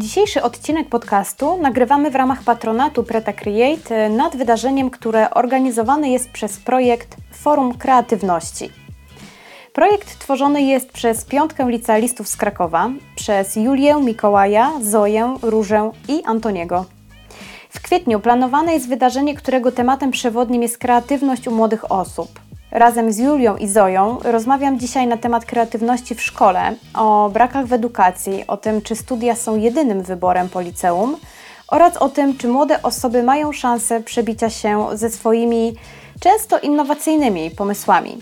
Dzisiejszy odcinek podcastu nagrywamy w ramach patronatu Preta Create nad wydarzeniem, które organizowane jest przez projekt Forum Kreatywności. Projekt tworzony jest przez piątkę licealistów z Krakowa, przez Julię, Mikołaja, Zoję, Różę i Antoniego. W kwietniu planowane jest wydarzenie, którego tematem przewodnim jest kreatywność u młodych osób. Razem z Julią i Zoją rozmawiam dzisiaj na temat kreatywności w szkole, o brakach w edukacji, o tym, czy studia są jedynym wyborem po liceum oraz o tym, czy młode osoby mają szansę przebicia się ze swoimi często innowacyjnymi pomysłami.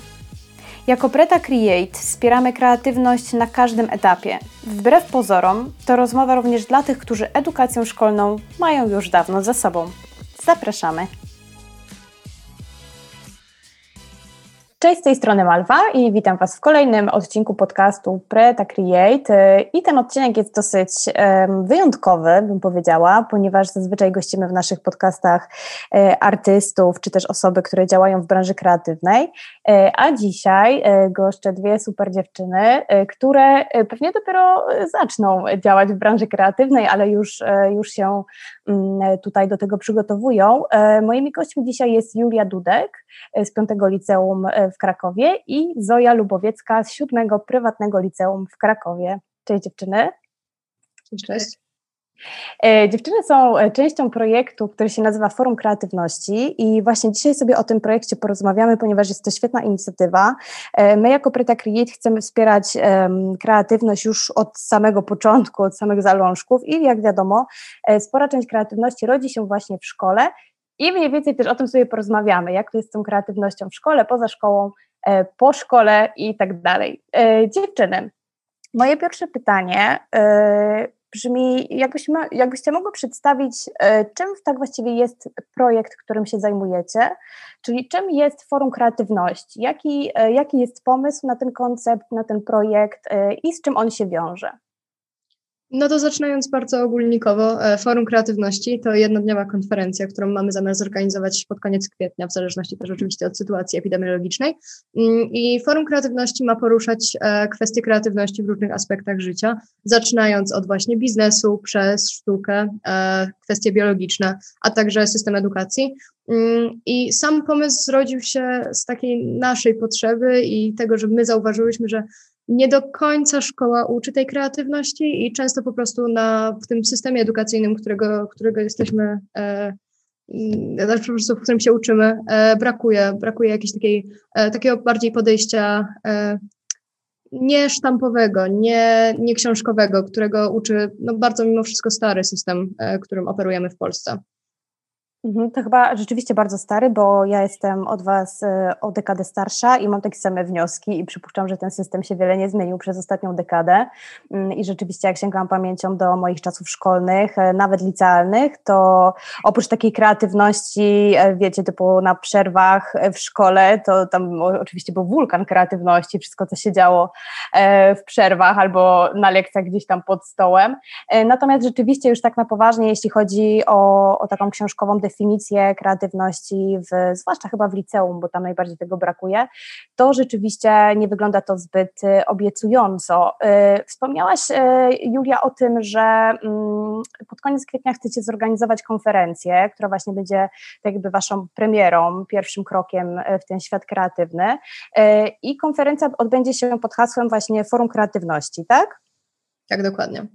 Jako Preta Create wspieramy kreatywność na każdym etapie. Wbrew pozorom, to rozmowa również dla tych, którzy edukację szkolną mają już dawno za sobą. Zapraszamy! Cześć, z tej strony Malwa i witam Was w kolejnym odcinku podcastu Preta Create. I ten odcinek jest dosyć wyjątkowy, bym powiedziała, ponieważ zazwyczaj gościmy w naszych podcastach e, artystów czy też osoby, które działają w branży kreatywnej. E, a dzisiaj e, goszczę dwie super dziewczyny, które pewnie dopiero zaczną działać w branży kreatywnej, ale już, już się tutaj do tego przygotowują. Moimi gośćmi dzisiaj jest Julia Dudek z Piątego Liceum w Krakowie i Zoja Lubowiecka z siódmego prywatnego liceum w Krakowie. Cześć dziewczyny. Cześć. E, dziewczyny są e, częścią projektu, który się nazywa Forum Kreatywności i właśnie dzisiaj sobie o tym projekcie porozmawiamy, ponieważ jest to świetna inicjatywa. E, my jako Preta Create chcemy wspierać kreatywność już od samego początku, od samych zalążków i jak wiadomo, spora część kreatywności rodzi się właśnie w szkole i mniej więcej też o tym sobie porozmawiamy, jak to jest z tą kreatywnością w szkole, poza szkołą, po szkole i tak dalej. Dziewczyny, moje pierwsze pytanie e, brzmi, jakbyście, jakbyście mogły przedstawić, czym tak właściwie jest projekt, którym się zajmujecie, czyli czym jest Forum Kreatywności, jaki, jaki jest pomysł na ten koncept, na ten projekt i z czym on się wiąże? No to zaczynając bardzo ogólnikowo, e, Forum Kreatywności to jednodniowa konferencja, którą mamy zamiar zorganizować pod koniec kwietnia, w zależności też oczywiście od sytuacji epidemiologicznej. Mm, I Forum Kreatywności ma poruszać e, kwestie kreatywności w różnych aspektach życia, zaczynając od właśnie biznesu, przez sztukę, e, kwestie biologiczne, a także system edukacji. Mm, I sam pomysł zrodził się z takiej naszej potrzeby i tego, że my zauważyłyśmy, że nie do końca szkoła uczy tej kreatywności i często po prostu na, w tym systemie edukacyjnym, którego, którego jesteśmy, e, znaczy po prostu w którym się uczymy, e, brakuje, brakuje jakiegoś takiej, e, takiego bardziej podejścia e, nie sztampowego, nie, nie książkowego, którego uczy no, bardzo mimo wszystko stary system, e, którym operujemy w Polsce. Mhm, to chyba rzeczywiście bardzo stary, bo ja jestem od Was e, o dekadę starsza i mam takie same wnioski i przypuszczam, że ten system się wiele nie zmienił przez ostatnią dekadę mm, i rzeczywiście jak sięgam pamięcią do moich czasów szkolnych, e, nawet licealnych, to oprócz takiej kreatywności, e, wiecie, typu na przerwach w szkole, to tam oczywiście był wulkan kreatywności, wszystko co się działo w przerwach albo na lekcjach gdzieś tam pod stołem. Natomiast rzeczywiście już tak na poważnie, jeśli chodzi o, o taką książkową definicję kreatywności, w, zwłaszcza chyba w liceum, bo tam najbardziej tego brakuje, to rzeczywiście nie wygląda to zbyt y, obiecująco. Y, wspomniałaś, y, Julia, o tym, że mm, pod koniec kwietnia chcecie zorganizować konferencję, która właśnie będzie tak jakby waszą premierą, pierwszym krokiem w ten świat kreatywny. I konferencja odbędzie się pod hasłem właśnie Forum Kreatywności, tak? Tak, dokładnie.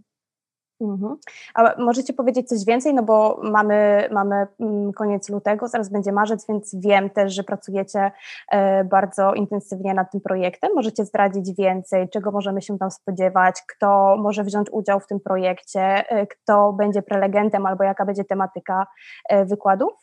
Mhm. A możecie powiedzieć coś więcej, no bo mamy, mamy mm, koniec lutego, zaraz będzie marzec, więc wiem też, że pracujecie e, bardzo intensywnie nad tym projektem. Możecie zdradzić więcej, czego możemy się tam spodziewać, kto może wziąć udział w tym projekcie, e, kto będzie prelegentem albo jaka będzie tematyka e, wykładów?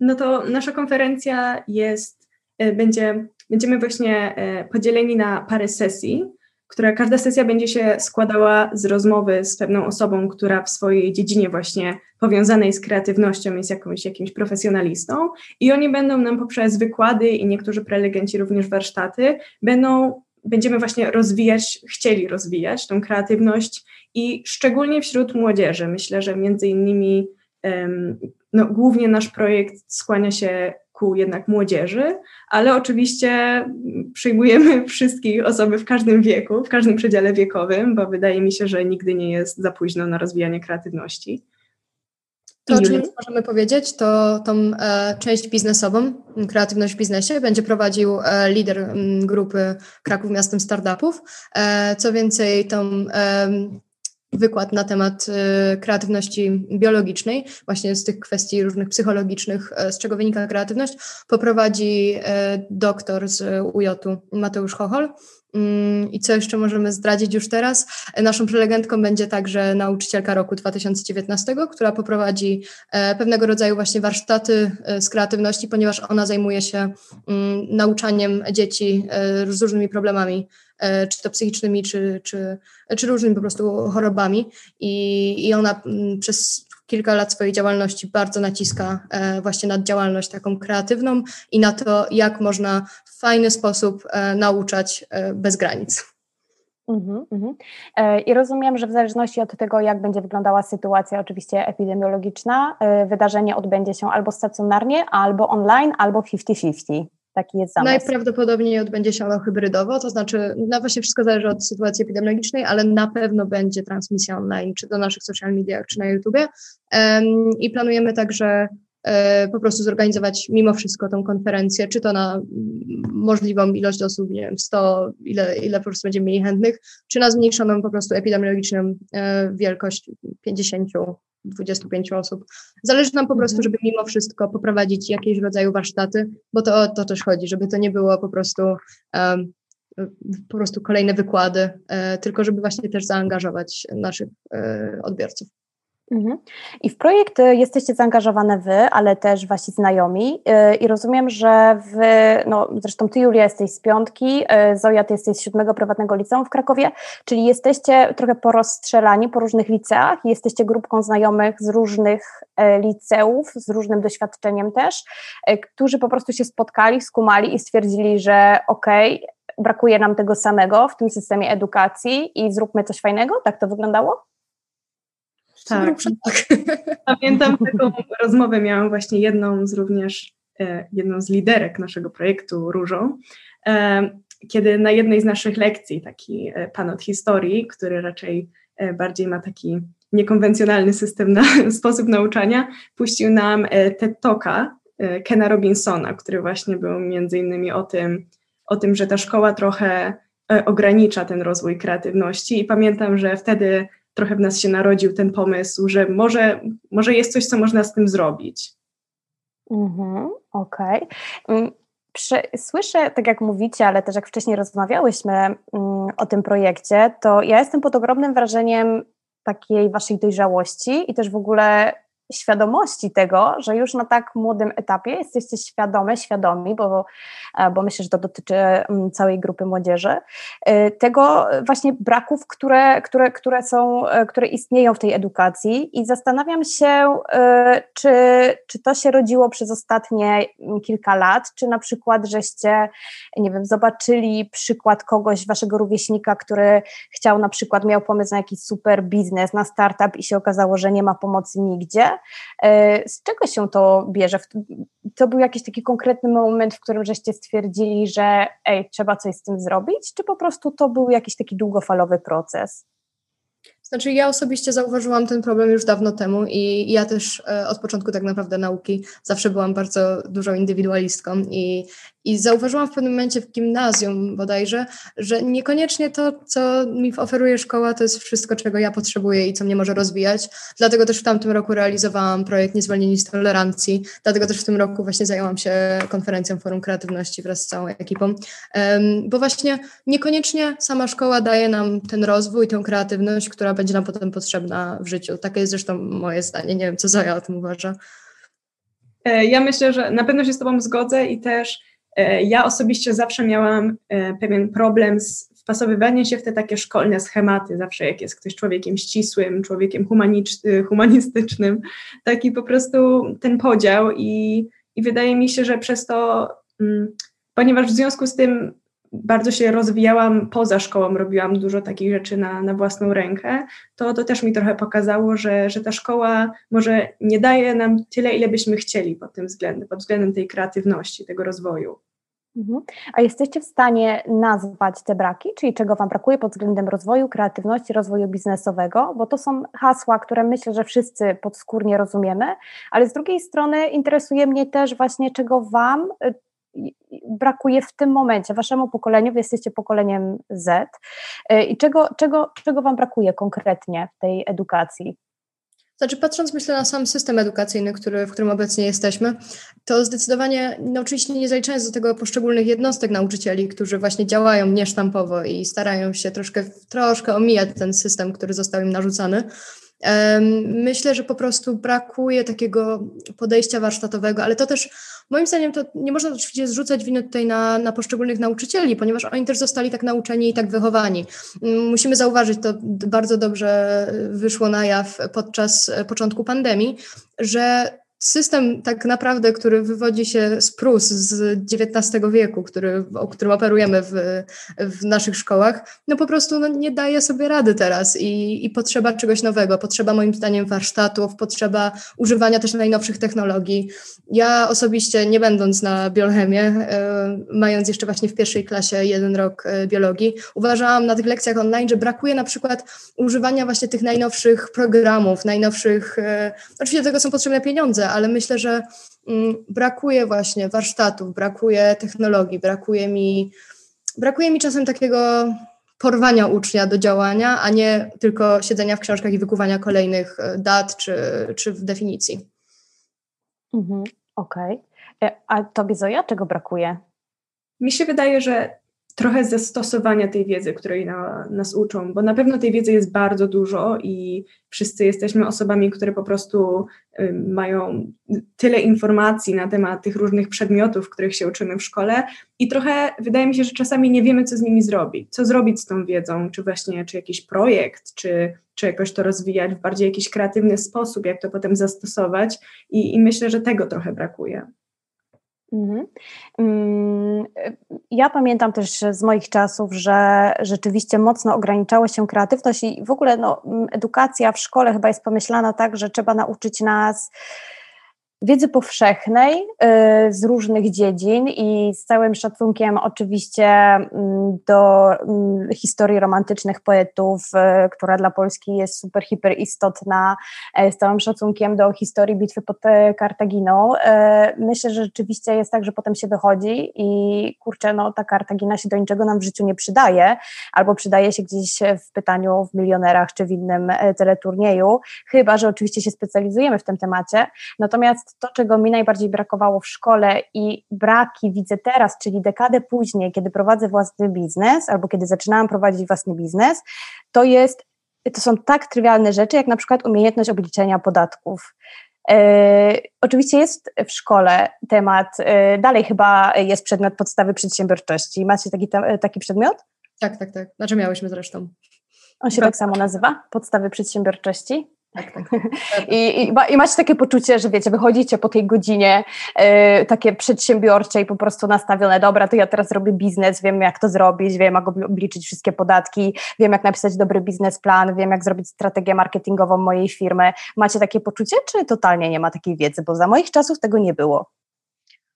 No to nasza konferencja jest, będzie, będziemy właśnie podzieleni na parę sesji która każda sesja będzie się składała z rozmowy z pewną osobą, która w swojej dziedzinie właśnie powiązanej z kreatywnością jest jakąś, jakimś profesjonalistą i oni będą nam poprzez wykłady i niektórzy prelegenci również warsztaty będą będziemy właśnie rozwijać, chcieli rozwijać tą kreatywność i szczególnie wśród młodzieży. Myślę, że między innymi no, głównie nasz projekt skłania się ku jednak młodzieży, ale oczywiście przyjmujemy wszystkich osoby w każdym wieku, w każdym przedziale wiekowym, bo wydaje mi się, że nigdy nie jest za późno na rozwijanie kreatywności. To, o czym możemy powiedzieć, to tą e, część biznesową, kreatywność w biznesie, będzie prowadził e, lider m, grupy Kraków Miastem Startupów. E, co więcej, tą wykład na temat y, kreatywności biologicznej, właśnie z tych kwestii różnych psychologicznych, e, z czego wynika kreatywność, poprowadzi e, doktor z UJ-u Mateusz Chochol. Mm, I co jeszcze możemy zdradzić już teraz? E, naszą prelegentką będzie także nauczycielka roku 2019, która poprowadzi pewnego rodzaju właśnie warsztaty z kreatywności, ponieważ ona zajmuje się mm, nauczaniem dzieci z różnymi problemami czy to psychicznymi, czy, czy, czy różnymi po prostu chorobami. I, i ona mm, przez kilka lat swojej działalności bardzo naciska e, właśnie na działalność taką kreatywną i na to, jak można w fajny sposób e, nauczać bez granic. Mhm, mhm. I rozumiem, że w zależności od tego, jak będzie wyglądała sytuacja, oczywiście epidemiologiczna, wydarzenie odbędzie się albo stacjonarnie, albo online, albo 50-50. Taki jest zamysł. Najprawdopodobniej odbędzie się ono hybrydowo, to znaczy, no właśnie wszystko zależy od sytuacji epidemiologicznej, ale na pewno będzie transmisja online, czy do naszych social mediach, czy na YouTubie. Um, I planujemy także e, po prostu zorganizować mimo wszystko tą konferencję, czy to na możliwą ilość osób, nie wiem, 100, ile, ile po prostu będziemy mieli chętnych, czy na zmniejszoną po prostu epidemiologiczną e, wielkość 50 25 osób. Zależy nam po prostu, mhm. żeby mimo wszystko poprowadzić jakieś rodzaju warsztaty, bo to o to też chodzi, żeby to nie było po prostu um, po prostu kolejne wykłady, e, tylko żeby właśnie też zaangażować naszych e, odbiorców. Mhm. I w projekt y, jesteście zaangażowane Wy, ale też Wasi znajomi y, i rozumiem, że Wy, no zresztą Ty Julia jesteś z piątki, y, Zoja Ty jesteś z siódmego prywatnego liceum w Krakowie, czyli jesteście trochę porozstrzelani po różnych liceach, jesteście grupką znajomych z różnych e, liceów, z różnym doświadczeniem też, e, którzy po prostu się spotkali, skumali i stwierdzili, że okej, okay, brakuje nam tego samego w tym systemie edukacji i zróbmy coś fajnego, tak to wyglądało? Tak. Pamiętam taką rozmowę, miałam właśnie jedną z również, e, jedną z liderek naszego projektu Różą, e, kiedy na jednej z naszych lekcji, taki e, pan od historii, który raczej bardziej ma taki niekonwencjonalny system na sposób nauczania, puścił nam TED Talka Kena Robinsona, który właśnie był między innymi o tym, o tym, że ta szkoła trochę ogranicza ten rozwój kreatywności i pamiętam, że wtedy trochę w nas się narodził ten pomysł, że może, może jest coś, co można z tym zrobić. Mhm, Okej. Okay. Mm, słyszę, tak jak mówicie, ale też jak wcześniej rozmawiałyśmy mm, o tym projekcie, to ja jestem pod ogromnym wrażeniem takiej waszej dojrzałości i też w ogóle świadomości tego, że już na tak młodym etapie jesteście świadome, świadomi, bo, e, bo myślę, że to dotyczy mm, całej grupy młodzieży, e, tego właśnie braków, które, które, które są, e, które istnieją w tej edukacji. I zastanawiam się, czy, czy to się rodziło przez ostatnie mm, kilka lat, czy na przykład żeście, nie wiem, zobaczyli przykład kogoś, waszego rówieśnika, który chciał na przykład, miał pomysł na jakiś super biznes, na startup i się okazało, że nie ma pomocy nigdzie, z czego się to bierze? To był jakiś taki konkretny moment, w którym żeście stwierdzili, że ej, trzeba coś z tym zrobić, czy po prostu to był jakiś taki długofalowy proces? Znaczy, ja osobiście zauważyłam ten problem już dawno temu i ja też e, od początku tak naprawdę nauki zawsze byłam bardzo dużą indywidualistką i i zauważyłam w pewnym momencie w gimnazjum bodajże, że niekoniecznie to, co mi oferuje szkoła, to jest wszystko, czego ja potrzebuję i co mnie może rozwijać. Dlatego też w tamtym roku realizowałam projekt Niezwolnieni z Tolerancji. Dlatego też w tym roku właśnie zajęłam się konferencją Forum Kreatywności wraz z całą ekipą. Bo właśnie niekoniecznie sama szkoła daje nam ten rozwój, tę kreatywność, która będzie nam potem potrzebna w życiu. Takie jest zresztą moje zdanie. Nie wiem, co Zoja o tym uważa. E, ja myślę, że na pewno się z Tobą zgodzę i też E, ja osobiście zawsze miałam e, pewien problem z wpasowywaniem się w te takie szkolne schematy, zawsze jak jest ktoś człowiekiem ścisłym, człowiekiem humanistycznym, taki po prostu ten podział i, i wydaje mi się, że przez to, mm, ponieważ w związku z tym bardzo się rozwijałam poza szkołą, robiłam dużo takich rzeczy na, na własną rękę, to to też mi trochę pokazało, że, że ta szkoła może nie daje nam tyle, ile byśmy chcieli pod tym względem, pod względem tej kreatywności, tego rozwoju. Mhm. A jesteście w stanie nazwać te braki, czyli czego Wam brakuje pod względem rozwoju, kreatywności, rozwoju biznesowego? Bo to są hasła, które myślę, że wszyscy podskórnie rozumiemy, ale z drugiej strony interesuje mnie też właśnie, czego Wam brakuje w tym momencie, Waszemu pokoleniu, Wy jesteście pokoleniem Z y, i czego, czego, czego Wam brakuje konkretnie w tej edukacji? Znaczy, patrząc myślę na sam system edukacyjny, który, w którym obecnie jesteśmy, to zdecydowanie, no oczywiście nie zaliczając do tego poszczególnych jednostek nauczycieli, którzy właśnie działają niesztampowo i starają się troszkę, troszkę omijać ten system, który został im narzucany, Myślę, że po prostu brakuje takiego podejścia warsztatowego, ale to też moim zdaniem to nie można oczywiście zrzucać winy tutaj na, na poszczególnych nauczycieli, ponieważ oni też zostali tak nauczeni i tak wychowani. Musimy zauważyć, to bardzo dobrze wyszło na jaw podczas początku pandemii, że system tak naprawdę, który wywodzi się z Prus z XIX wieku, który, o którym operujemy w, w naszych szkołach, no po prostu no, nie daje sobie rady teraz i, i potrzeba czegoś nowego, potrzeba moim zdaniem warsztatów, potrzeba używania też najnowszych technologii. Ja osobiście, nie będąc na biochemię, e, mając jeszcze właśnie w pierwszej klasie jeden rok e, biologii, uważałam na tych lekcjach online, że brakuje na przykład używania właśnie tych najnowszych programów, najnowszych, e, oczywiście do tego są potrzebne pieniądze, ale myślę, że mm, brakuje właśnie warsztatów, brakuje technologii, brakuje mi, brakuje mi czasem takiego porwania ucznia do działania, a nie tylko siedzenia w książkach i wykuwania kolejnych e, dat czy, czy definicji. Mhm, Okej. Okay. E, a tobie Zoja, czego brakuje? Mi się wydaje, że trochę zastosowania tej wiedzy, której na, nas uczą, bo na pewno tej wiedzy jest bardzo dużo i wszyscy jesteśmy osobami, które po prostu y, mają tyle informacji na temat tych różnych przedmiotów, których się uczymy w szkole i trochę wydaje mi się, że czasami nie wiemy, co z nimi zrobić, co zrobić z tą wiedzą, czy właśnie, czy jakiś projekt, czy, czy jakoś to rozwijać w bardziej jakiś kreatywny sposób, jak to potem zastosować? I, i myślę, że tego trochę brakuje. Mhm. Mm, ja pamiętam też z moich czasów, że rzeczywiście mocno ograniczała się kreatywność i w ogóle no, edukacja w szkole chyba jest pomyślana tak, że trzeba nauczyć nas wiedzy powszechnej y, z różnych dziedzin i z całym szacunkiem oczywiście mm, do mm, historii romantycznych poetów, y, która dla Polski jest super, hiper istotna, y, z całym szacunkiem do historii bitwy pod Kartaginą. Myślę, że rzeczywiście jest tak, że potem się wychodzi i kurczę, no ta Kartagina się do niczego nam w życiu nie przydaje, albo przydaje się gdzieś w pytaniu w milionerach czy w innym teleturnieju, chyba, że oczywiście się specjalizujemy w tym temacie. Natomiast to, czego mi najbardziej brakowało w szkole i braki widzę teraz, czyli dekadę później, kiedy prowadzę własny biznes albo kiedy zaczynałam prowadzić własny biznes, to jest, to są tak trywialne rzeczy, jak na przykład umiejętność obliczenia podatków. E, oczywiście jest w szkole temat, e, dalej chyba jest przedmiot podstawy przedsiębiorczości. Macie taki, taki przedmiot? Tak, tak, tak. Znaczy miałyśmy zresztą. On się tak samo nazywa? Podstawy przedsiębiorczości? Tak, tak. I, i, I, macie takie poczucie, że wiecie, wychodzicie po tej godzinie yy, takie przedsiębiorcze i po prostu nastawione, dobra, to ja teraz robię biznes, wiem jak to zrobić, wiem jak obliczyć wszystkie podatki, wiem jak napisać dobry biznesplan, wiem jak zrobić strategię marketingową mojej firmy. Macie takie poczucie, czy totalnie nie ma takiej wiedzy? Bo za moich czasów tego nie było.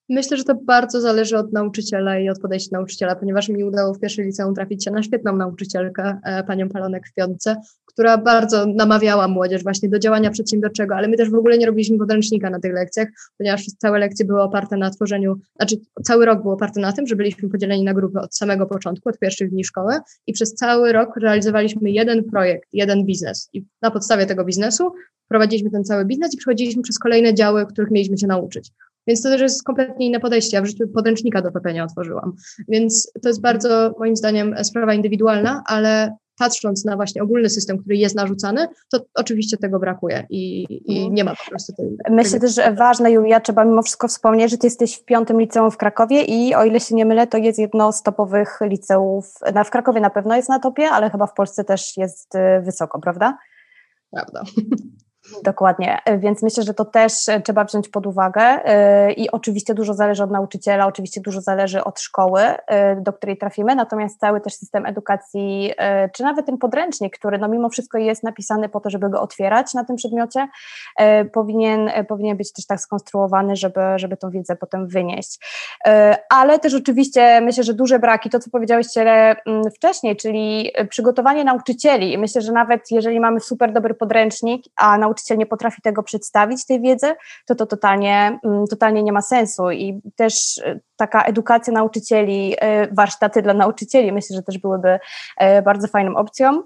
Myślę, że to bardzo zależy od nauczyciela i od podejścia nauczyciela, ponieważ mi udało w pierwszej liceum trafić się na świetną nauczycielkę, e, panią Palonek w piątce, która bardzo namawiała młodzież właśnie do działania przedsiębiorczego, ale my też w ogóle nie robiliśmy podręcznika na tych lekcjach, ponieważ całe lekcje były oparte na tworzeniu, znaczy cały rok był oparty na tym, że byliśmy podzieleni na grupy od samego początku, od pierwszych dni szkoły i przez cały rok realizowaliśmy jeden projekt, jeden biznes i na podstawie tego biznesu prowadziliśmy ten cały biznes i przechodziliśmy przez kolejne działy, których mieliśmy się nauczyć. Więc to też jest kompletnie inne podejście. Ja w życiu podręcznika do PP nie otworzyłam. Więc to jest bardzo, moim zdaniem, sprawa indywidualna, ale patrząc na właśnie ogólny system, który jest narzucany, to oczywiście tego brakuje i, i mhm. nie ma po prostu tej. Myślę też, że ważne, Julia, trzeba mimo wszystko wspomnieć, że ty jesteś w piątym liceum w Krakowie i o ile się nie mylę, to jest jedno z topowych liceów. Na, w Krakowie na pewno jest na topie, ale chyba w Polsce też jest y, wysoko, prawda? Prawda. Dokładnie, więc myślę, że to też trzeba wziąć pod uwagę e, i oczywiście dużo zależy od nauczyciela, oczywiście dużo zależy od szkoły, e, do której trafimy, natomiast cały też system edukacji, e, czy nawet ten podręcznik, który no mimo wszystko jest napisany po to, żeby go otwierać na tym przedmiocie, powinien, powinien być też tak skonstruowany, żeby, żeby tą wiedzę potem wynieść. Ale też oczywiście myślę, że duże braki, to co powiedziałyście mm, wcześniej, czyli przygotowanie nauczycieli. Myślę, że nawet jeżeli mamy super dobry podręcznik, a nauczyciel nauczyciel nie potrafi tego przedstawić, tej wiedzy, to to totalnie, mm, totalnie nie ma sensu i też e, taka edukacja nauczycieli, e, warsztaty dla nauczycieli myślę, że też byłyby e, bardzo fajną opcją.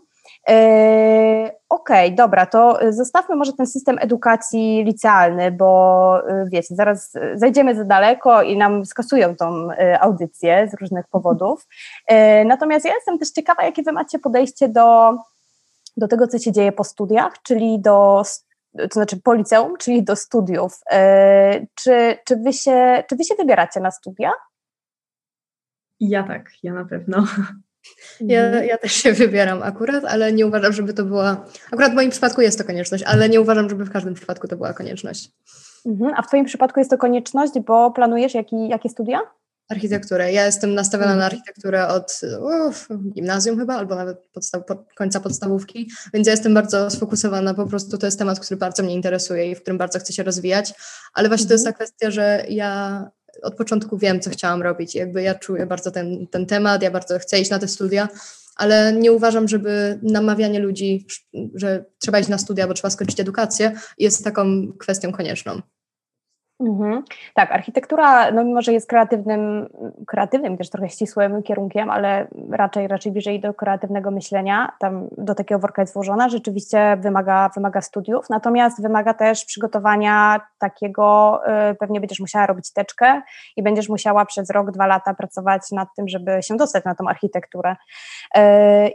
Okej, okay, dobra, to zostawmy może ten system edukacji licealny, bo wiecie, zaraz zajdziemy za daleko i nam skasują tą audycję z różnych powodów. Natomiast ja jestem też ciekawa, jakie wy macie podejście do do tego, co się dzieje po studiach, czyli do, to znaczy po liceum, czyli do studiów. E, czy, czy, wy się, czy wy się wybieracie na studia? Ja tak, ja na pewno. Ja, mhm. ja też się wybieram akurat, ale nie uważam, żeby to była. Akurat w moim przypadku jest to konieczność, ale nie uważam, żeby w każdym przypadku to była konieczność. Mhm. A w Twoim przypadku jest to konieczność, bo planujesz jaki, jakie studia? Architekturę. Ja jestem nastawiona na architekturę od uf, gimnazjum chyba, albo nawet podstaw, pod, końca podstawówki, więc ja jestem bardzo sfokusowana, po prostu to jest temat, który bardzo mnie interesuje i w którym bardzo chcę się rozwijać, ale właśnie to jest ta mhm. kwestia, że ja od początku wiem, co chciałam robić. Jakby ja czuję bardzo ten, ten temat, ja bardzo chcę iść na te studia, ale nie uważam, żeby namawianie ludzi, że trzeba iść na studia, bo trzeba skończyć edukację, jest taką kwestią konieczną. Mhm. Tak, architektura, no mimo że jest kreatywnym, kreatywnym też trochę ścisłym kierunkiem, ale raczej, raczej bliżej do kreatywnego myślenia, tam do takiego worka jest włożona, rzeczywiście wymaga, wymaga studiów, natomiast wymaga też przygotowania takiego, y, pewnie będziesz musiała robić teczkę i będziesz musiała przez rok, dwa lata pracować nad tym, żeby się dostać na tą architekturę. Y,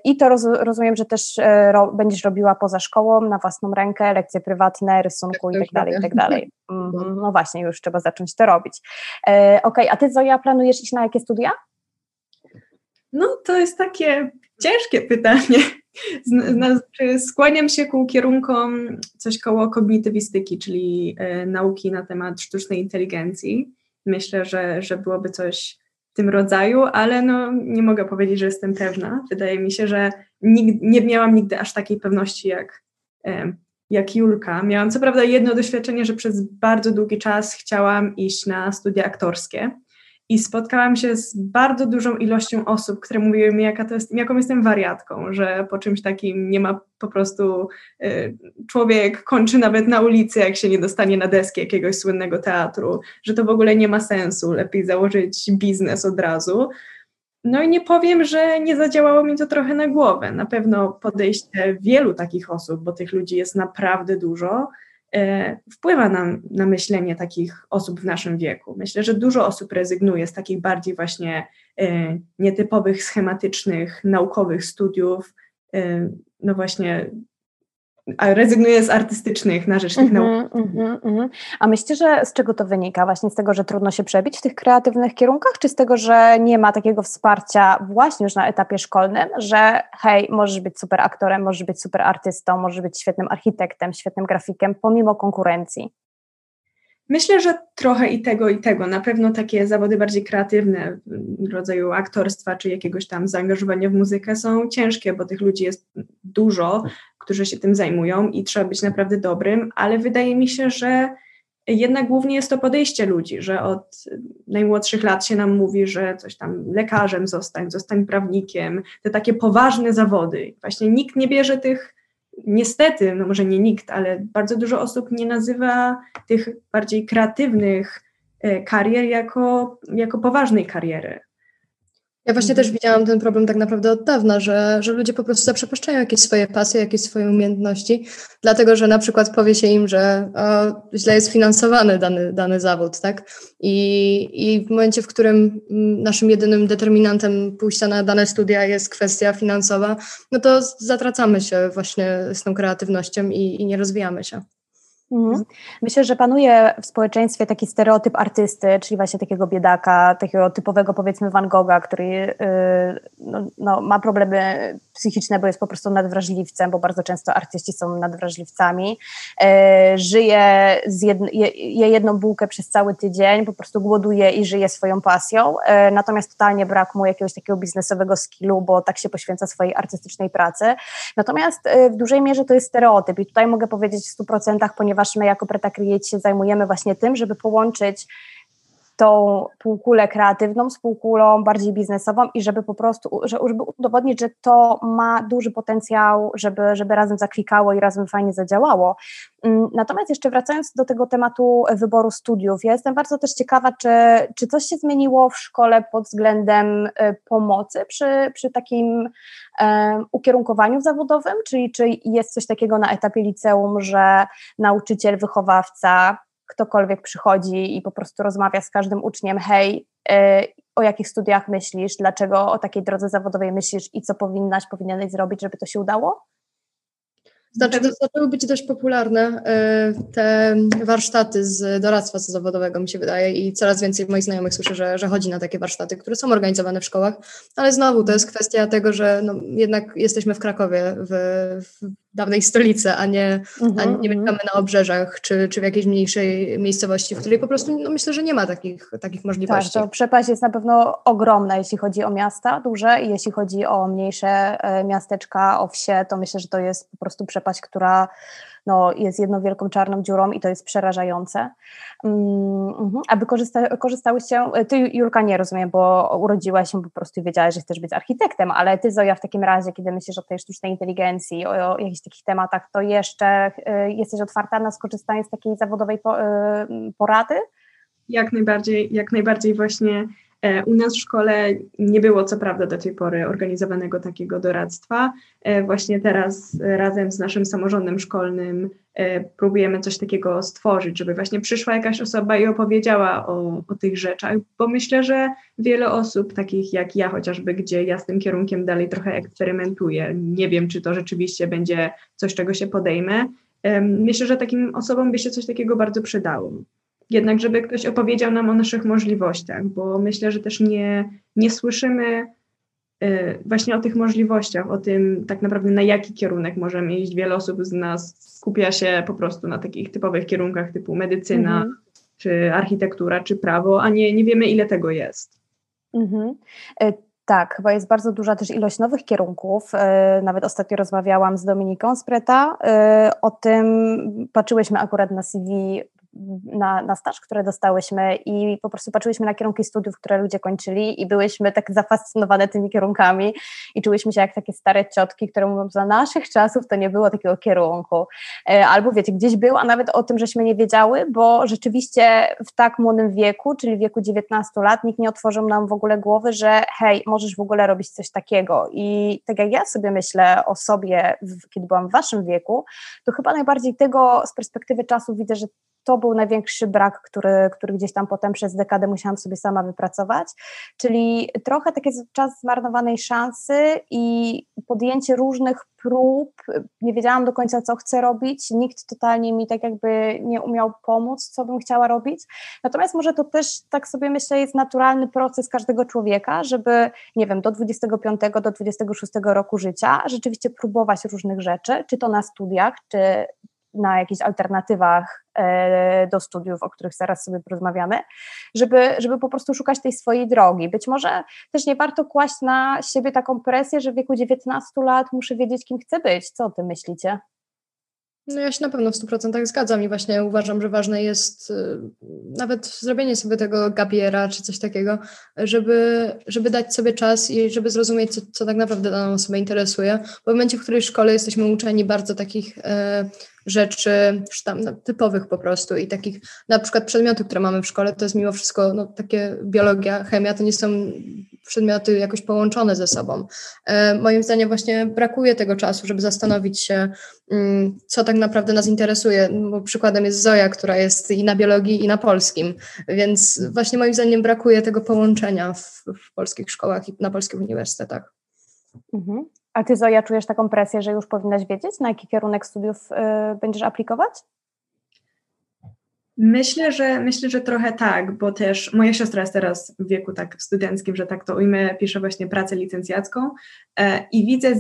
I to roz, rozumiem, że też y, będziesz robiła poza szkołą, na własną rękę, lekcje prywatne, rysunku tak, i tak dalej, i tak dalej. Mhm, no właśnie, już trzeba zacząć to robić. E, ok, a ty Zoja planujesz iść na jakie studia? No to jest takie ciężkie pytanie. Znaczy, skłaniam się ku kierunkom coś koło kognitywistyki, czyli e, nauki na temat sztucznej inteligencji. Myślę, że, że byłoby coś w tym rodzaju, ale no, nie mogę powiedzieć, że jestem pewna. Wydaje mi się, że nie miałam nigdy aż takiej pewności jak, e, jak Julka. Miałam co prawda jedno doświadczenie, że przez bardzo długi czas chciałam iść na studia aktorskie i spotkałam się z bardzo dużą ilością osób, które mówiły mi, jaka to jest, jaką jestem wariatką, że po czymś takim nie ma po prostu y, człowiek kończy nawet na ulicy, jak się nie dostanie na deski jakiegoś słynnego teatru, że to w ogóle nie ma sensu, lepiej założyć biznes od razu. No i nie powiem, że nie zadziałało mi to trochę na głowę. Na pewno podejście wielu takich osób, bo tych ludzi jest naprawdę dużo, e, wpływa na, na myślenie takich osób w naszym wieku. Myślę, że dużo osób rezygnuje z takich bardziej właśnie e, nietypowych, schematycznych, naukowych studiów, e, no właśnie rezygnuje z artystycznych na rzecz tych mm -hmm, nauk. Mm -hmm. A myślicie, że z czego to wynika? Właśnie z tego, że trudno się przebić w tych kreatywnych kierunkach, czy z tego, że nie ma takiego wsparcia właśnie już na etapie szkolnym, że hej, możesz być super aktorem, możesz być super artystą, możesz być świetnym architektem, świetnym grafikiem, pomimo konkurencji? Myślę, że trochę i tego, i tego. Na pewno takie zawody bardziej kreatywne, rodzaju aktorstwa czy jakiegoś tam zaangażowania w muzykę są ciężkie, bo tych ludzi jest dużo, którzy się tym zajmują i trzeba być naprawdę dobrym, ale wydaje mi się, że jednak głównie jest to podejście ludzi, że od najmłodszych lat się nam mówi, że coś tam lekarzem zostań, zostań prawnikiem, te takie poważne zawody. Właśnie nikt nie bierze tych niestety, no może nie nikt, ale bardzo dużo osób nie nazywa tych bardziej kreatywnych e, karier jako, jako poważnej kariery. Ja właśnie też widziałam ten problem tak naprawdę od dawna, że, że ludzie po prostu zaprzepaszczają jakieś swoje pasje, jakieś swoje umiejętności, dlatego że na przykład powie się im, że o, źle jest finansowany dany, dany zawód, tak? I, I w momencie, w którym naszym jedynym determinantem pójścia na dane studia jest kwestia finansowa, no to zatracamy się właśnie z tą kreatywnością i, i nie rozwijamy się. Mhm. Myślę, że panuje w społeczeństwie taki stereotyp artysty, czyli właśnie takiego biedaka, takiego typowego powiedzmy Van Gogha, który yy, no, no, ma problemy psychiczne, bo jest po prostu nadwrażliwcem, bo bardzo często artyści są nadwrażliwcami. Yy, żyje, jedn, je, je, jedną bułkę przez cały tydzień, po prostu głoduje i żyje swoją pasją, yy, natomiast totalnie brak mu jakiegoś takiego biznesowego skillu, bo tak się poświęca swojej artystycznej pracy. Natomiast yy, w dużej mierze to jest stereotyp i tutaj mogę powiedzieć w 100%, ponieważ ponieważ my jako Preta Create się zajmujemy właśnie tym, żeby połączyć tą półkulę kreatywną z półkulą bardziej biznesową i żeby po prostu, żeby udowodnić, że to ma duży potencjał, żeby, żeby razem zaklikało i razem fajnie zadziałało. Mm, natomiast jeszcze wracając do tego tematu wyboru studiów, ja jestem bardzo też ciekawa, czy, czy coś się zmieniło w szkole pod względem y, pomocy przy, przy takim um, ukierunkowaniu zawodowym, czyli czy jest coś takiego na etapie liceum, że nauczyciel, wychowawca ktokolwiek przychodzi i po prostu rozmawia z każdym uczniem, hej, y, o jakich studiach myślisz, dlaczego o takiej drodze zawodowej myślisz i co powinnaś, powinieneś zrobić, żeby to się udało? Znaczy, to zaczęły być dość popularne e, te warsztaty z doradztwa zawodowego, mi się wydaje, i coraz więcej moich znajomych słyszę, że, że chodzi na takie warsztaty, które są organizowane w szkołach, ale znowu to jest kwestia tego, że no, jednak jesteśmy w Krakowie, w, w dawnej stolicy, a nie, mm -hmm, a nie mhm, mieszkamy na obrzeżach czy, czy w jakiejś mniejszej miejscowości, w której po prostu no, myślę, że nie ma takich, takich możliwości. Tak, to przepaść jest na pewno ogromna, jeśli chodzi o miasta duże i jeśli chodzi o mniejsze e, miasteczka, o wsie, to myślę, że to jest po prostu przepaść, która no, jest jedną wielką czarną dziurą i to jest przerażające. Um, aby korzysta, korzystałyście, ty Julka nie rozumiem, bo urodziłaś się po prostu i wiedziałaś, że chcesz być architektem, ale ty Zoja w takim razie, kiedy myślisz o tej sztucznej inteligencji, o, o jakichś takich tematach, to jeszcze y, jesteś otwarta na skorzystanie z takiej zawodowej po, y, porady? Jak najbardziej, jak najbardziej właśnie E, u nas w szkole nie było co prawda do tej pory organizowanego takiego doradztwa. E, właśnie teraz razem z naszym samorządem szkolnym e, próbujemy coś takiego stworzyć, żeby właśnie przyszła jakaś osoba i opowiedziała o, o tych rzeczach, bo myślę, że wiele osób, takich jak ja chociażby, gdzie ja z tym kierunkiem dalej trochę eksperymentuję, nie wiem, czy to rzeczywiście będzie coś, czego się podejmę. Myślę, że takim osobom by się coś takiego bardzo przydało jednak żeby ktoś opowiedział nam o naszych możliwościach, bo myślę, że też nie, nie słyszymy y, właśnie o tych możliwościach, o tym tak naprawdę na jaki kierunek możemy iść. Wiele osób z nas skupia się po prostu na takich typowych kierunkach typu medycyna, mhm. czy architektura, czy prawo, a nie, nie wiemy ile tego jest. Mhm. E, tak, chyba jest bardzo duża też ilość nowych kierunków. E, nawet ostatnio rozmawiałam z Dominiką Spreta e, o tym, patrzyłyśmy akurat na CV na, na staż, które dostałyśmy i po prostu patrzyłyśmy na kierunki studiów, które ludzie kończyli i byłyśmy tak zafascynowane tymi kierunkami i czułyśmy się jak takie stare ciotki, które mówią, za naszych czasów to nie było takiego kierunku. E, albo wiecie, gdzieś było, a nawet o tym, żeśmy nie wiedziały, bo rzeczywiście w tak młodym wieku, czyli wieku 19 lat, nikt nie otworzył nam w ogóle głowy, że hej, możesz w ogóle robić coś takiego. I tak jak ja sobie myślę o sobie, kiedy byłam w waszym wieku, to chyba najbardziej tego z perspektywy czasu widzę, że to był największy brak, który, który gdzieś tam potem przez dekadę musiałam sobie sama wypracować, czyli trochę taki czas zmarnowanej szansy i podjęcie różnych prób, nie wiedziałam do końca, co chcę robić, nikt totalnie mi tak jakby nie umiał pomóc, co bym chciała robić, natomiast może to też, tak sobie myślę, jest naturalny proces każdego człowieka, żeby, nie wiem, do 25, do 26 roku życia rzeczywiście próbować różnych rzeczy, czy to na studiach, czy na jakichś alternatywach e, do studiów, o których zaraz sobie porozmawiamy, żeby, żeby po prostu szukać tej swojej drogi. Być może też nie warto kłaść na siebie taką presję, że w wieku 19 lat muszę wiedzieć, kim chcę być. Co o tym myślicie? No ja się na pewno w 100% zgadzam i właśnie uważam, że ważne jest y, nawet zrobienie sobie tego gabiera czy coś takiego, żeby, żeby dać sobie czas i żeby zrozumieć, co, co tak naprawdę daną osobę interesuje. Bo w momencie, w której w szkole jesteśmy uczeni bardzo takich e, rzeczy tam, no, typowych po prostu i takich na przykład przedmioty, które mamy w szkole, to jest mimo wszystko no, takie biologia, chemia, to nie są przedmioty jakoś połączone ze sobą. E, moim zdaniem właśnie brakuje tego czasu, żeby zastanowić się, mm, co tak naprawdę nas interesuje, bo przykładem jest Zoja, która jest i na biologii, i na polskim, więc właśnie moim zdaniem brakuje tego połączenia w, w polskich szkołach i na polskich uniwersytetach. Mhm. A ty Zoja czujesz taką presję, że już powinnaś wiedzieć, na jaki kierunek studiów y, będziesz aplikować? Myślę, że myślę, że trochę tak, bo też moja siostra jest teraz w wieku tak studenckim, że tak to ujmę, pisze właśnie pracę licencjacką e, i widzę,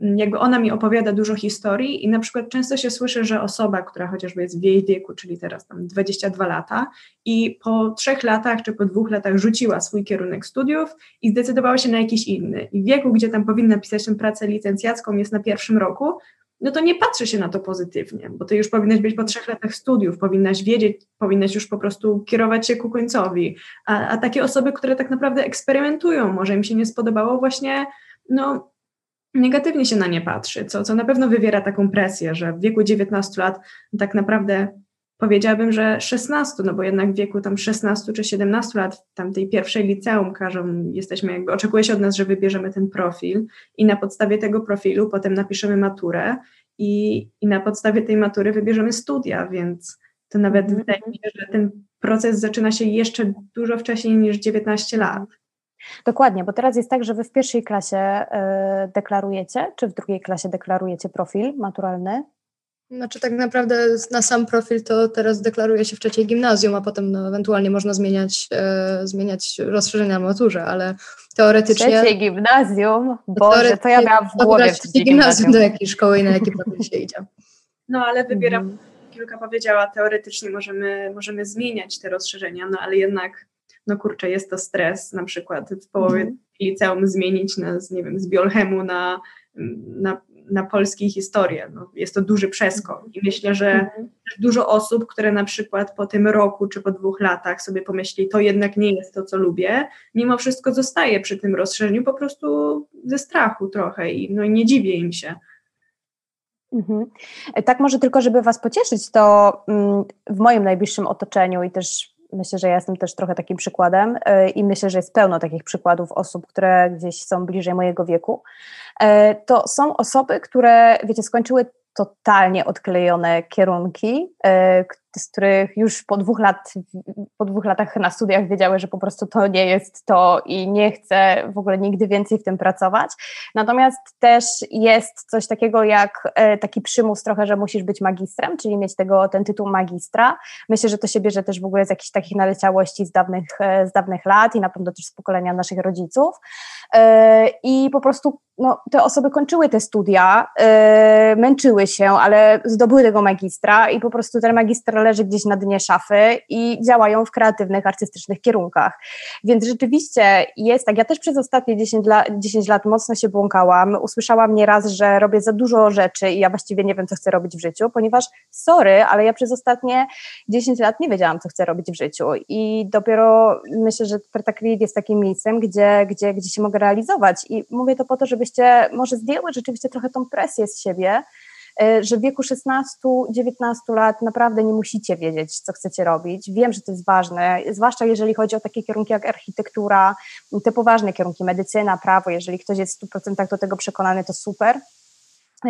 jakby ona mi opowiada dużo historii i na przykład często się słyszy, że osoba, która chociażby jest w jej wieku, czyli teraz tam 22 lata i po trzech latach czy po dwóch latach rzuciła swój kierunek studiów i zdecydowała się na jakiś inny. I w wieku, gdzie tam powinna pisać tę pracę licencjacką jest na pierwszym roku, no to nie patrzy się na to pozytywnie, bo ty już powinnaś być po trzech latach studiów, powinnaś wiedzieć, powinnaś już po prostu kierować się ku końcowi. A, a takie osoby, które tak naprawdę eksperymentują, może im się nie spodobało, właśnie no, negatywnie się na nie patrzy, co, co na pewno wywiera taką presję, że w wieku 19 lat tak naprawdę powiedziałabym, że 16, no bo jednak w wieku tam 16 czy 17 lat, tam tej pierwszej liceum każą, jesteśmy jakby, oczekuje się od nas, że wybierzemy ten profil i na podstawie tego profilu potem napiszemy maturę i, i na podstawie tej matury wybierzemy studia, więc to nawet mm wydaje mi się, że ten proces zaczyna się jeszcze dużo wcześniej niż 19 lat. Dokładnie, bo teraz jest tak, że wy w pierwszej klasie y, deklarujecie, czy w drugiej klasie deklarujecie profil maturalny? Znaczy tak naprawdę na sam profil to teraz deklaruje się w trzeciej gimnazjum, a potem no, ewentualnie można zmieniać, e, zmieniać rozszerzenia na maturze, ale teoretycznie... Trzeciej gimnazjum? Boże, to ja miałam w głowie w trzeciej gimnazjum. do jakiej szkoły i na jaki profil się idzie. No ale wybieram, mm. kilka powiedziała, teoretycznie możemy, możemy zmieniać te rozszerzenia, no ale jednak no kurczę, jest to stres, na przykład w połowie mm. liceum zmienić nas, nie wiem, z biolchemu na, na na polskiej historię. No, jest to duży przeskok i myślę, że mhm. dużo osób, które na przykład po tym roku czy po dwóch latach sobie pomyśli, to jednak nie jest to, co lubię, mimo wszystko zostaje przy tym rozszerzeniu po prostu ze strachu trochę i no, nie dziwię im się. Mhm. Tak może tylko, żeby Was pocieszyć, to mm, w moim najbliższym otoczeniu i też myślę, że ja jestem też trochę takim przykładem y, i myślę, że jest pełno takich przykładów osób, które gdzieś są bliżej mojego wieku, E, to są osoby, które, wiecie, skończyły totalnie odklejone kierunki, e, z których już po dwóch, lat, po dwóch latach na studiach wiedziały, że po prostu to nie jest to i nie chcę w ogóle nigdy więcej w tym pracować. Natomiast też jest coś takiego jak e, taki przymus trochę, że musisz być magistrem, czyli mieć tego, ten tytuł magistra. Myślę, że to się bierze też w ogóle z jakichś takich naleciałości z dawnych, z dawnych lat i na pewno też z pokolenia naszych rodziców. I po prostu no, te osoby kończyły te studia, męczyły się, ale zdobyły tego magistra i po prostu ten magister leży gdzieś na dnie szafy i działają w kreatywnych, artystycznych kierunkach. Więc rzeczywiście jest tak, ja też przez ostatnie 10 lat, 10 lat mocno się błąkałam, usłyszałam nieraz, że robię za dużo rzeczy i ja właściwie nie wiem, co chcę robić w życiu, ponieważ sorry, ale ja przez ostatnie 10 lat nie wiedziałam, co chcę robić w życiu. I dopiero myślę, że Pertakrid jest takim miejscem, gdzie, gdzie, gdzie się mogę realizować. I mówię to po to, żeby żebyście może zdjęły rzeczywiście trochę tą presję z siebie, że w wieku 16-19 lat naprawdę nie musicie wiedzieć, co chcecie robić. Wiem, że to jest ważne, zwłaszcza jeżeli chodzi o takie kierunki jak architektura, te poważne kierunki, medycyna, prawo. Jeżeli ktoś jest w 100% do tego przekonany, to super.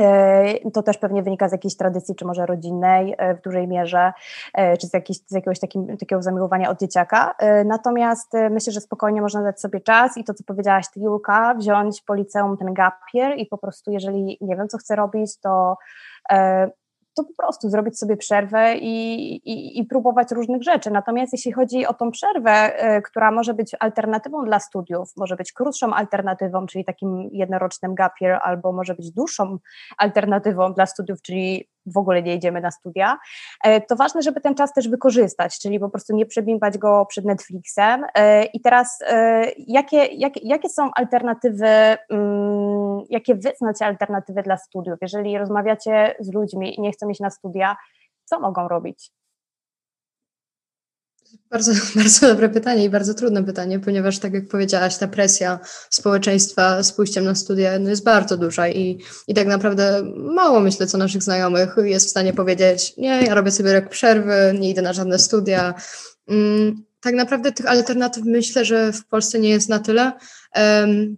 E, to też pewnie wynika z jakiejś tradycji, czy może rodzinnej e, w dużej mierze, e, czy z, jakiejś, z jakiegoś takim, takiego zamiłowania od dzieciaka. Natomiast myślę, że spokojnie można dać sobie czas i to, co powiedziałaś Ty, Julka, wziąć po liceum ten gapier i po prostu, jeżeli nie wiem, co chcę robić, to to po prostu zrobić sobie przerwę i, i, i, próbować różnych rzeczy. Natomiast jeśli chodzi o tą przerwę, y, która może być alternatywą dla studiów, może być krótszą alternatywą, czyli takim jednorocznym gap year, albo może być dłuższą alternatywą dla studiów, czyli w ogóle nie idziemy na studia, e, to ważne, żeby ten czas też wykorzystać, czyli po prostu nie przebimbać go przed Netflixem. E, I teraz e, jakie, jakie, jakie są alternatywy, mm, jakie wyznacie alternatywy dla studiów? Jeżeli rozmawiacie z ludźmi i nie chcą iść na studia, co mogą robić? Bardzo, bardzo dobre pytanie i bardzo trudne pytanie, ponieważ tak jak powiedziałaś, ta presja społeczeństwa z pójściem na studia no jest bardzo duża i, i tak naprawdę mało myślę, co naszych znajomych jest w stanie powiedzieć, nie, ja robię sobie rok przerwy, nie idę na żadne studia. Mm, tak naprawdę tych alternatyw myślę, że w Polsce nie jest na tyle.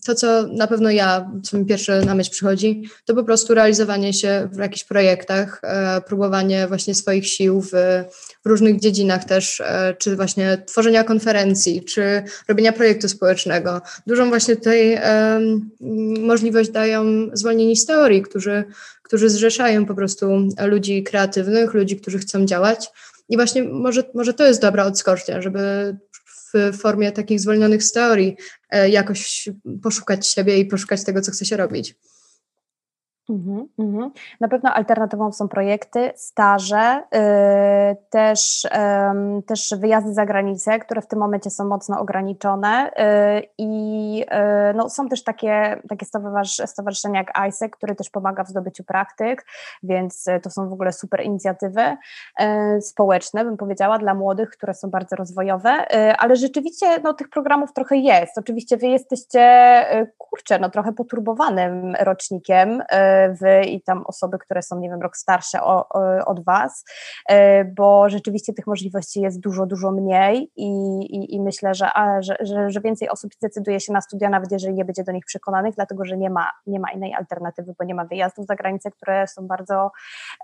To, co na pewno ja, co mi pierwsze na myśl przychodzi, to po prostu realizowanie się w jakichś projektach, e, próbowanie właśnie swoich sił w, w różnych dziedzinach też, e, czy właśnie tworzenia konferencji, czy robienia projektu społecznego. Dużą właśnie tutaj możliwość dają zwolnieni z teorii, którzy, którzy zrzeszają po prostu ludzi kreatywnych, ludzi, którzy chcą działać I właśnie może, może to jest dobra odskocznia, żeby w formie takich zwolnionych z teorii e, jakoś poszukać siebie i poszukać tego, co chce się robić. Mhm, mhm. Na pewno alternatywą są projekty, staże, yy, też, yy, też wyjazdy za granicę, które w tym momencie są mocno ograniczone yy, i yy, no, są też takie, takie stowarzyszenia jak ISEC, które też pomaga w zdobyciu praktyk, więc yy, to są w ogóle super inicjatywy yy, społeczne, bym powiedziała, dla młodych, które są bardzo rozwojowe, ale rzeczywiście no, tych programów trochę jest. Oczywiście wy jesteście, kurczę, no, trochę poturbowanym rocznikiem, wy i tam osoby, które są, nie wiem, rok starsze o, o, od was, e, bo rzeczywiście tych możliwości jest dużo, dużo mniej i, i, i myślę, że, a, że, że, że, więcej osób zdecyduje się na studia, nawet jeżeli nie będzie do nich przekonanych, dlatego że nie ma, nie ma innej alternatywy, bo nie ma wyjazdów za granicę, które są bardzo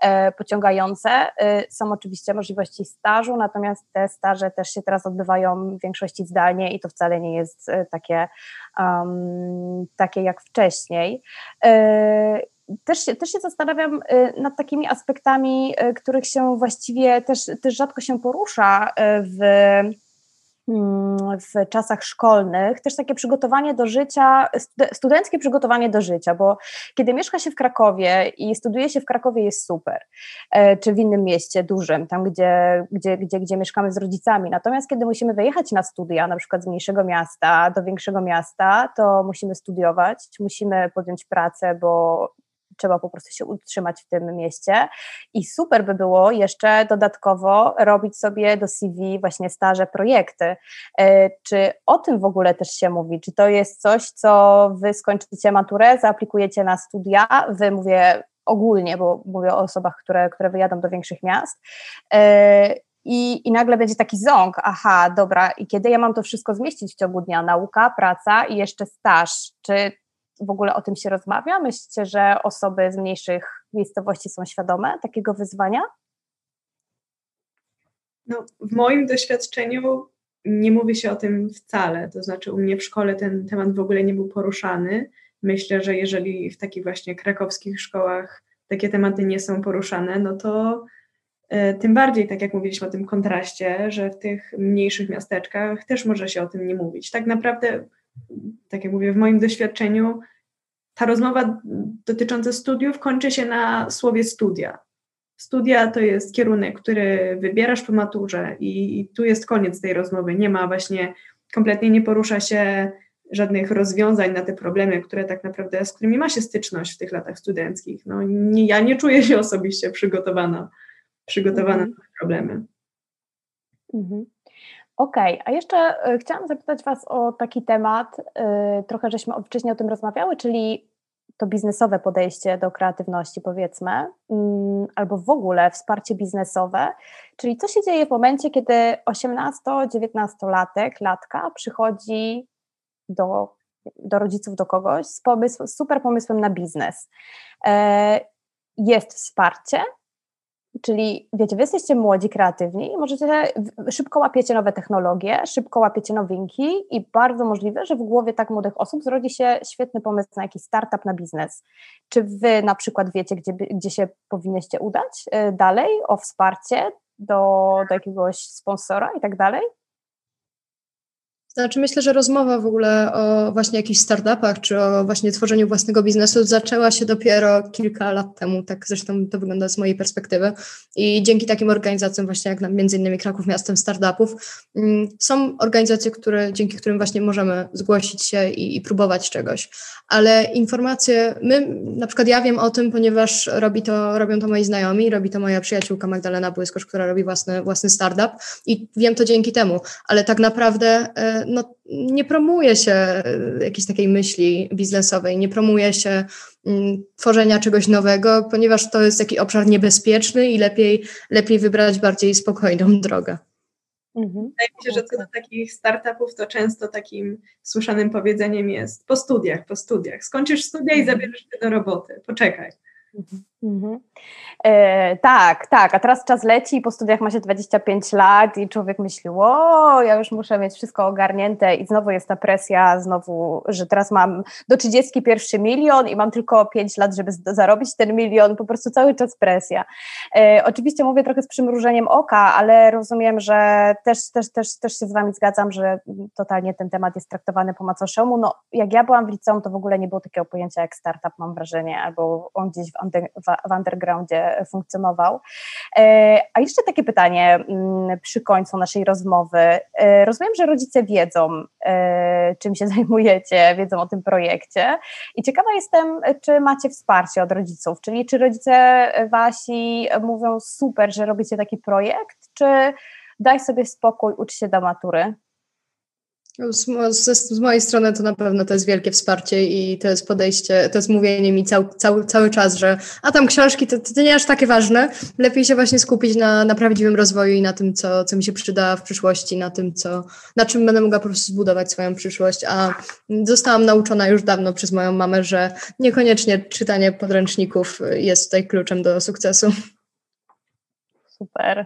e, pociągające. E, są oczywiście możliwości stażu, natomiast te staże też się teraz odbywają w większości zdalnie i to wcale nie jest e, takie, um, takie jak wcześniej. E, też się, też się zastanawiam y, nad takimi aspektami, y, których się właściwie też, też rzadko się porusza y, w, mm, w czasach szkolnych, też takie przygotowanie do życia, studenckie przygotowanie do życia, bo kiedy mieszka się w Krakowie i studiuje się w Krakowie jest super, czy w innym mieście dużym, tam gdzie, gdzie, gdzie, gdzie mieszkamy z rodzicami, natomiast kiedy musimy wyjechać na studia, na przykład z mniejszego miasta do większego miasta, to musimy studiować, musimy podjąć pracę, bo trzeba po prostu się utrzymać w tym mieście i super by było jeszcze dodatkowo robić sobie do CV właśnie staże, projekty. E, czy o tym w ogóle też się mówi? Czy to jest coś, co wy skończycie maturę, zaaplikujecie na studia, wy mówię ogólnie, bo mówię o osobach, które, które wyjadą do większych miast, e, i, I nagle będzie taki ząg, aha, dobra, i kiedy ja mam to wszystko zmieścić w ciągu dnia? Nauka, praca i jeszcze staż. Czy w ogóle o tym się rozmawia? Myślicie, że osoby z mniejszych miejscowości są świadome takiego wyzwania? No, w moim doświadczeniu nie mówi się o tym wcale. To znaczy, u mnie w szkole ten temat w ogóle nie był poruszany. Myślę, że jeżeli w takich właśnie krakowskich szkołach takie tematy nie są poruszane, no to y, tym bardziej, tak jak mówiliśmy o tym kontraście, że w tych mniejszych miasteczkach też może się o tym nie mówić. Tak naprawdę tak jak mówię, w moim doświadczeniu ta rozmowa dotycząca studiów kończy się na słowie studia. Studia to jest kierunek, który wybierasz po maturze i, i tu jest koniec tej rozmowy. Nie ma właśnie, kompletnie nie porusza się żadnych rozwiązań na te problemy, które tak naprawdę, z którymi ma się styczność w tych latach studenckich. No, nie, ja nie czuję się osobiście przygotowana, przygotowana mhm. na te problemy. Mhm. Okej, okay. a jeszcze y, chciałam zapytać Was o taki temat, y, trochę żeśmy wcześniej o tym rozmawiały, czyli to biznesowe podejście do kreatywności, powiedzmy, mm, albo w ogóle wsparcie biznesowe, czyli co się dzieje w momencie, kiedy 18-19-latek, latka przychodzi do, do rodziców, do kogoś z, pomysł, z super pomysłem na biznes. E, jest wsparcie, Czyli wiecie, wy jesteście młodzi, kreatywni i możecie, szybko łapiecie nowe technologie, szybko łapiecie nowinki i bardzo możliwe, że w głowie tak młodych osób zrodzi się świetny pomysł na jakiś startup, na biznes. Czy wy na przykład wiecie, gdzie, gdzie się powinniście udać y, dalej, o wsparcie do, do jakiegoś sponsora i tak dalej? Znaczy myślę, że rozmowa w ogóle o właśnie jakichś startupach, czy o właśnie tworzeniu własnego biznesu zaczęła się dopiero kilka lat temu, tak zresztą to wygląda z mojej perspektywy. I dzięki takim organizacjom właśnie jak między innymi Kraków Miastem Startupów mm, są organizacje, które, dzięki którym właśnie możemy zgłosić się i, i próbować czegoś, ale informacje, my, na przykład ja wiem o tym, ponieważ robi to, robią to moi znajomi, robi to moja przyjaciółka Magdalena Błyskosz, która robi własny, własny startup i wiem to dzięki temu, ale tak naprawdę e, no, nie promuje się e, jakiejś takiej myśli biznesowej, nie promuje się mm, tworzenia czegoś nowego, ponieważ to jest taki obszar niebezpieczny i lepiej, lepiej wybrać bardziej spokojną drogę. Mhm. Wydaje mi się, że co do takich startupów, to często takim słyszanym powiedzeniem jest po studiach, po studiach. Skończysz studia i mhm. zabierzesz się do roboty, poczekaj. Mhm. Mhm. E, tak, tak, a teraz czas leci, po studiach ma się 25 lat i człowiek myśli, o, ja już muszę mieć wszystko ogarnięte i znowu jest ta presja, znowu, że teraz mam do 31 milion i mam tylko 5 lat, żeby zarobić ten milion, po prostu cały czas presja. E, oczywiście mówię trochę z przymrużeniem oka, ale rozumiem, że też, też, też, też się z Wami zgadzam, że totalnie ten temat jest traktowany po macoszemu. No, jak ja byłam w liceum, to w ogóle nie było takiego pojęcia jak startup, mam wrażenie, albo on gdzieś w, w, undergroundzie funkcjonował. E, a jeszcze takie pytanie mm, przy końcu naszej rozmowy. E, rozumiem, że rodzice wiedzą, e, czym się zajmujecie, wiedzą o tym projekcie i ciekawa jestem, czy macie wsparcie od rodziców, czyli czy rodzice wasi mówią super, że robicie taki projekt, czy daj sobie spokój, ucz się do matury? Z, z, z, mojej strony to na pewno to jest wielkie wsparcie i to jest podejście, to jest mówienie mi cał, cały, cały czas, że a tam książki to, to nie aż takie ważne, lepiej się właśnie skupić na, na prawdziwym rozwoju i na tym, co, co mi się przyda w przyszłości, na tym, co, na czym będę mogła po prostu zbudować swoją przyszłość, a zostałam nauczona już dawno przez moją mamę, że niekoniecznie czytanie podręczników jest tutaj kluczem do sukcesu. Super,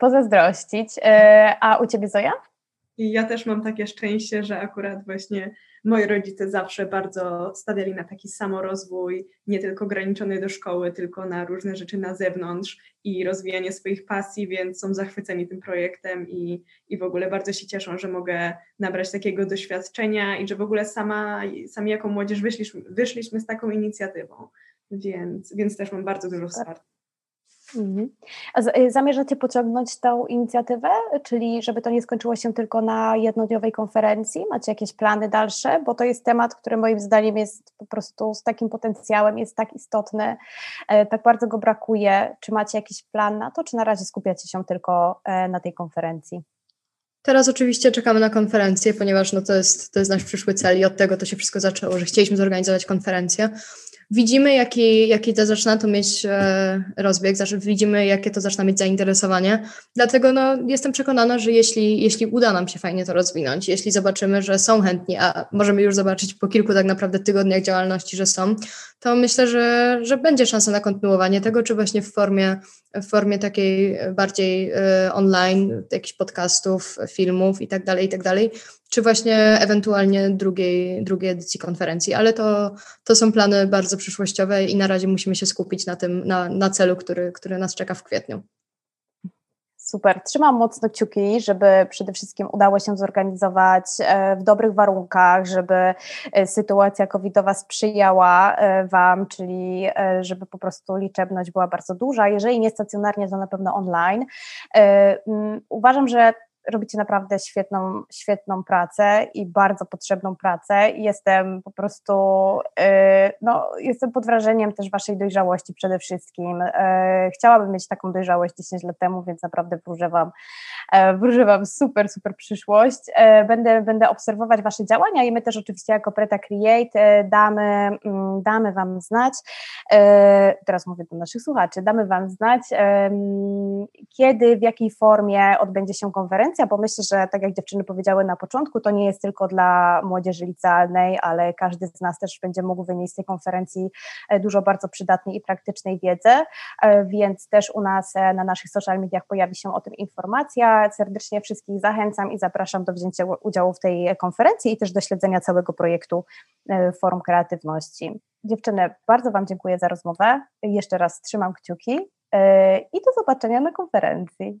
pozazdrościć. E, a u Ciebie Zoja? I ja też mam takie szczęście, że akurat właśnie moi rodzice zawsze bardzo stawiali na taki samorozwój, nie tylko ograniczony do szkoły, tylko na różne rzeczy na zewnątrz i rozwijanie swoich pasji, więc są zachwyceni tym projektem i, i w ogóle bardzo się cieszą, że mogę nabrać takiego doświadczenia i że w ogóle sama, sami jako młodzież wyszliśmy, wyszliśmy z taką inicjatywą, więc, więc też mam bardzo dużo wsparcia. Mhm. A y, zamierzacie pociągnąć tą inicjatywę, czyli żeby to nie skończyło się tylko na jednodniowej konferencji? Macie jakieś plany dalsze? Bo to jest temat, który moim zdaniem jest po prostu z takim potencjałem, jest tak istotny, e, tak bardzo go brakuje. Czy macie jakiś plan na to, czy na razie skupiacie się tylko e, na tej konferencji? Teraz oczywiście czekamy na konferencję, ponieważ no to, jest, to jest nasz przyszły cel i od tego to się wszystko zaczęło, że chcieliśmy zorganizować konferencję widzimy, jaki, jaki to zaczyna to mieć e, rozbieg, widzimy, jakie to zaczyna mieć zainteresowanie. Dlatego no, jestem przekonana, że jeśli, jeśli uda nam się fajnie to rozwinąć, jeśli zobaczymy, że są chętni, a możemy już zobaczyć po kilku tak naprawdę tygodniach działalności, że są, to myślę, że, że będzie szansa na kontynuowanie tego, czy właśnie w formie, w formie takiej bardziej y, online, jakichś podcastów, filmów i tak czy właśnie ewentualnie drugiej, drugiej edycji konferencji, ale to, to są plany bardzo przyszłościowe i na razie musimy się skupić na tym, na, na celu, który, który nas czeka w kwietniu. Super. Trzymam mocno kciuki, żeby przede wszystkim udało się zorganizować e, w dobrych warunkach, żeby e, sytuacja covidowa sprzyjała e, Wam, czyli żeby po prostu liczebność była bardzo duża. Jeżeli nie stacjonarnie, to na pewno online. Uważam, że robicie naprawdę świetną, świetną pracę i bardzo potrzebną pracę jestem po prostu, y, no, jestem pod wrażeniem też Waszej dojrzałości przede wszystkim. Y, chciałabym mieć taką dojrzałość 10 lat temu, więc naprawdę wróżę Wam, e, wróżę wam super, super przyszłość. E, będę, będę obserwować Wasze działania i my też oczywiście jako Preta Create e, damy, mm, damy Wam znać, teraz mówię do naszych słuchaczy, damy Wam znać, kiedy, w jakiej formie odbędzie się konferencja, konferencja, bo myślę, że tak jak dziewczyny powiedziały na początku, to nie jest tylko dla młodzieży licealnej, ale każdy z nas też będzie mógł wynieść z tej konferencji e, dużo bardzo przydatnej i praktycznej wiedzy, e, więc też u nas e, na naszych social mediach pojawi się o tym informacja. Serdecznie wszystkich zachęcam i zapraszam do wzięcia udziału w tej konferencji i też do śledzenia całego projektu Forum Kreatywności. Dziewczyny, bardzo Wam dziękuję za rozmowę. Jeszcze raz trzymam kciuki i do zobaczenia na konferencji.